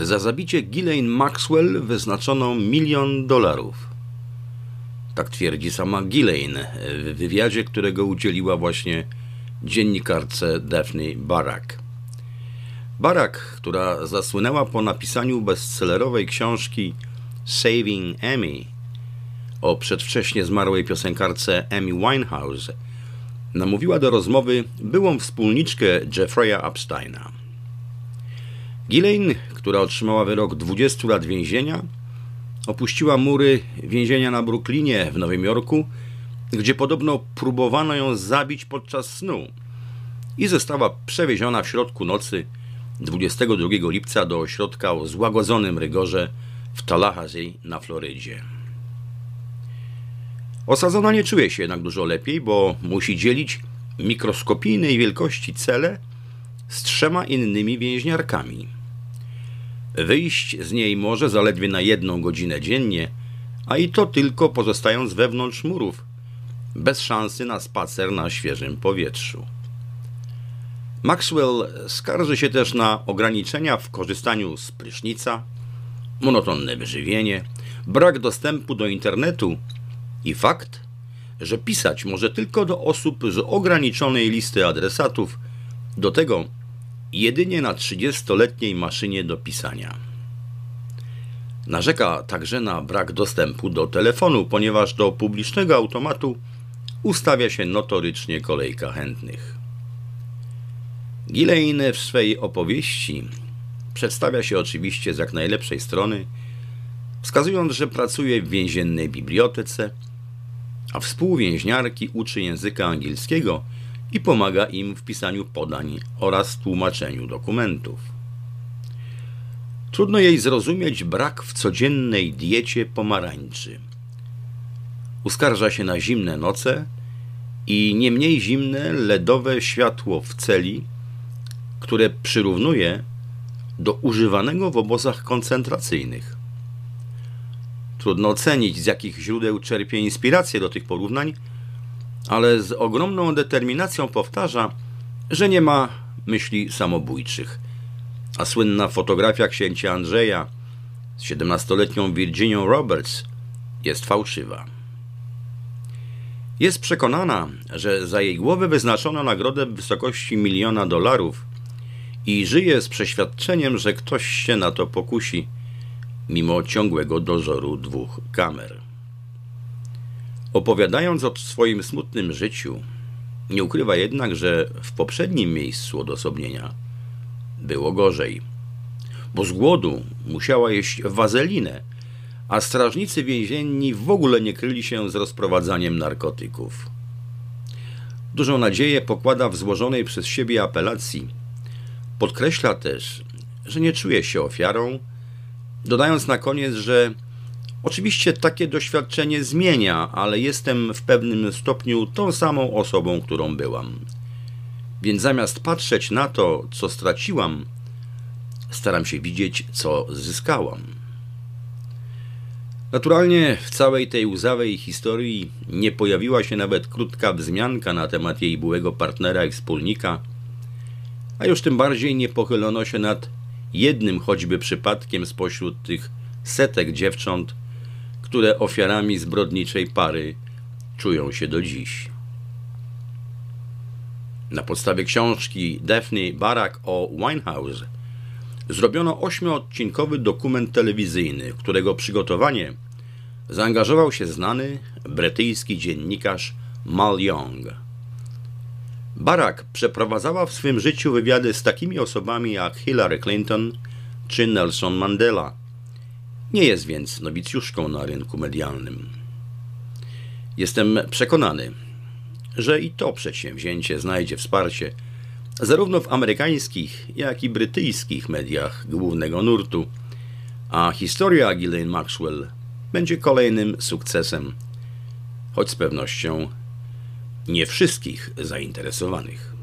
Za zabicie Ghislaine Maxwell wyznaczono milion dolarów. Tak twierdzi sama Ghislaine w wywiadzie, którego udzieliła właśnie dziennikarce Daphne Barak. Barak, która zasłynęła po napisaniu bestsellerowej książki Saving Amy o przedwcześnie zmarłej piosenkarce Amy Winehouse, namówiła do rozmowy byłą wspólniczkę Jeffreya Epsteina. Ghislaine, która otrzymała wyrok 20 lat więzienia, opuściła mury więzienia na Brooklynie w Nowym Jorku, gdzie podobno próbowano ją zabić podczas snu i została przewieziona w środku nocy 22 lipca do ośrodka o złagodzonym rygorze w Tallahassee na Florydzie. Osadzona nie czuje się jednak dużo lepiej, bo musi dzielić mikroskopijnej wielkości cele z trzema innymi więźniarkami. Wyjść z niej może zaledwie na jedną godzinę dziennie, a i to tylko pozostając wewnątrz murów, bez szansy na spacer na świeżym powietrzu. Maxwell skarży się też na ograniczenia w korzystaniu z prysznica, monotonne wyżywienie, brak dostępu do internetu i fakt, że pisać może tylko do osób z ograniczonej listy adresatów, do tego jedynie na 30-letniej maszynie do pisania. Narzeka także na brak dostępu do telefonu, ponieważ do publicznego automatu ustawia się notorycznie kolejka chętnych. Ghislaine w swej opowieści przedstawia się oczywiście z jak najlepszej strony, wskazując, że pracuje w więziennej bibliotece, a współwięźniarki uczy języka angielskiego i pomaga im w pisaniu podań oraz tłumaczeniu dokumentów. Trudno jej zrozumieć brak w codziennej diecie pomarańczy. Uskarża się na zimne noce i nie mniej zimne ledowe światło w celi, które przyrównuje do używanego w obozach koncentracyjnych. Trudno ocenić, z jakich źródeł czerpie inspirację do tych porównań, ale z ogromną determinacją powtarza, że nie ma myśli samobójczych. A słynna fotografia księcia Andrzeja z 17-letnią Virginią Roberts jest fałszywa. Jest przekonana, że za jej głowę wyznaczono nagrodę w wysokości miliona dolarów i żyje z przeświadczeniem, że ktoś się na to pokusi, mimo ciągłego dozoru dwóch kamer. Opowiadając o swoim smutnym życiu, nie ukrywa jednak, że w poprzednim miejscu odosobnienia było gorzej, bo z głodu musiała jeść wazelinę, a strażnicy więzienni w ogóle nie kryli się z rozprowadzaniem narkotyków. Dużą nadzieję pokłada w złożonej przez siebie apelacji. Podkreśla też, że nie czuje się ofiarą, dodając na koniec, że Oczywiście takie doświadczenie zmienia, ale jestem w pewnym stopniu tą samą osobą, którą byłam. Więc zamiast patrzeć na to, co straciłam, staram się widzieć, co zyskałam. Naturalnie w całej tej łzawej historii nie pojawiła się nawet krótka wzmianka na temat jej byłego partnera i wspólnika, a już tym bardziej nie pochylono się nad jednym choćby przypadkiem spośród tych setek dziewcząt, które ofiarami zbrodniczej pary czują się do dziś. Na podstawie książki Daphne Barak o Winehouse zrobiono ośmiodcinkowy dokument telewizyjny, którego przygotowanie zaangażował się znany brytyjski dziennikarz Mal Young. Barak przeprowadzała w swym życiu wywiady z takimi osobami jak Hillary Clinton czy Nelson Mandela – nie jest więc nowicjuszką na rynku medialnym. Jestem przekonany, że i to przedsięwzięcie znajdzie wsparcie zarówno w amerykańskich, jak i brytyjskich mediach głównego nurtu, a historia Ghislaine Maxwell będzie kolejnym sukcesem, choć z pewnością nie wszystkich zainteresowanych.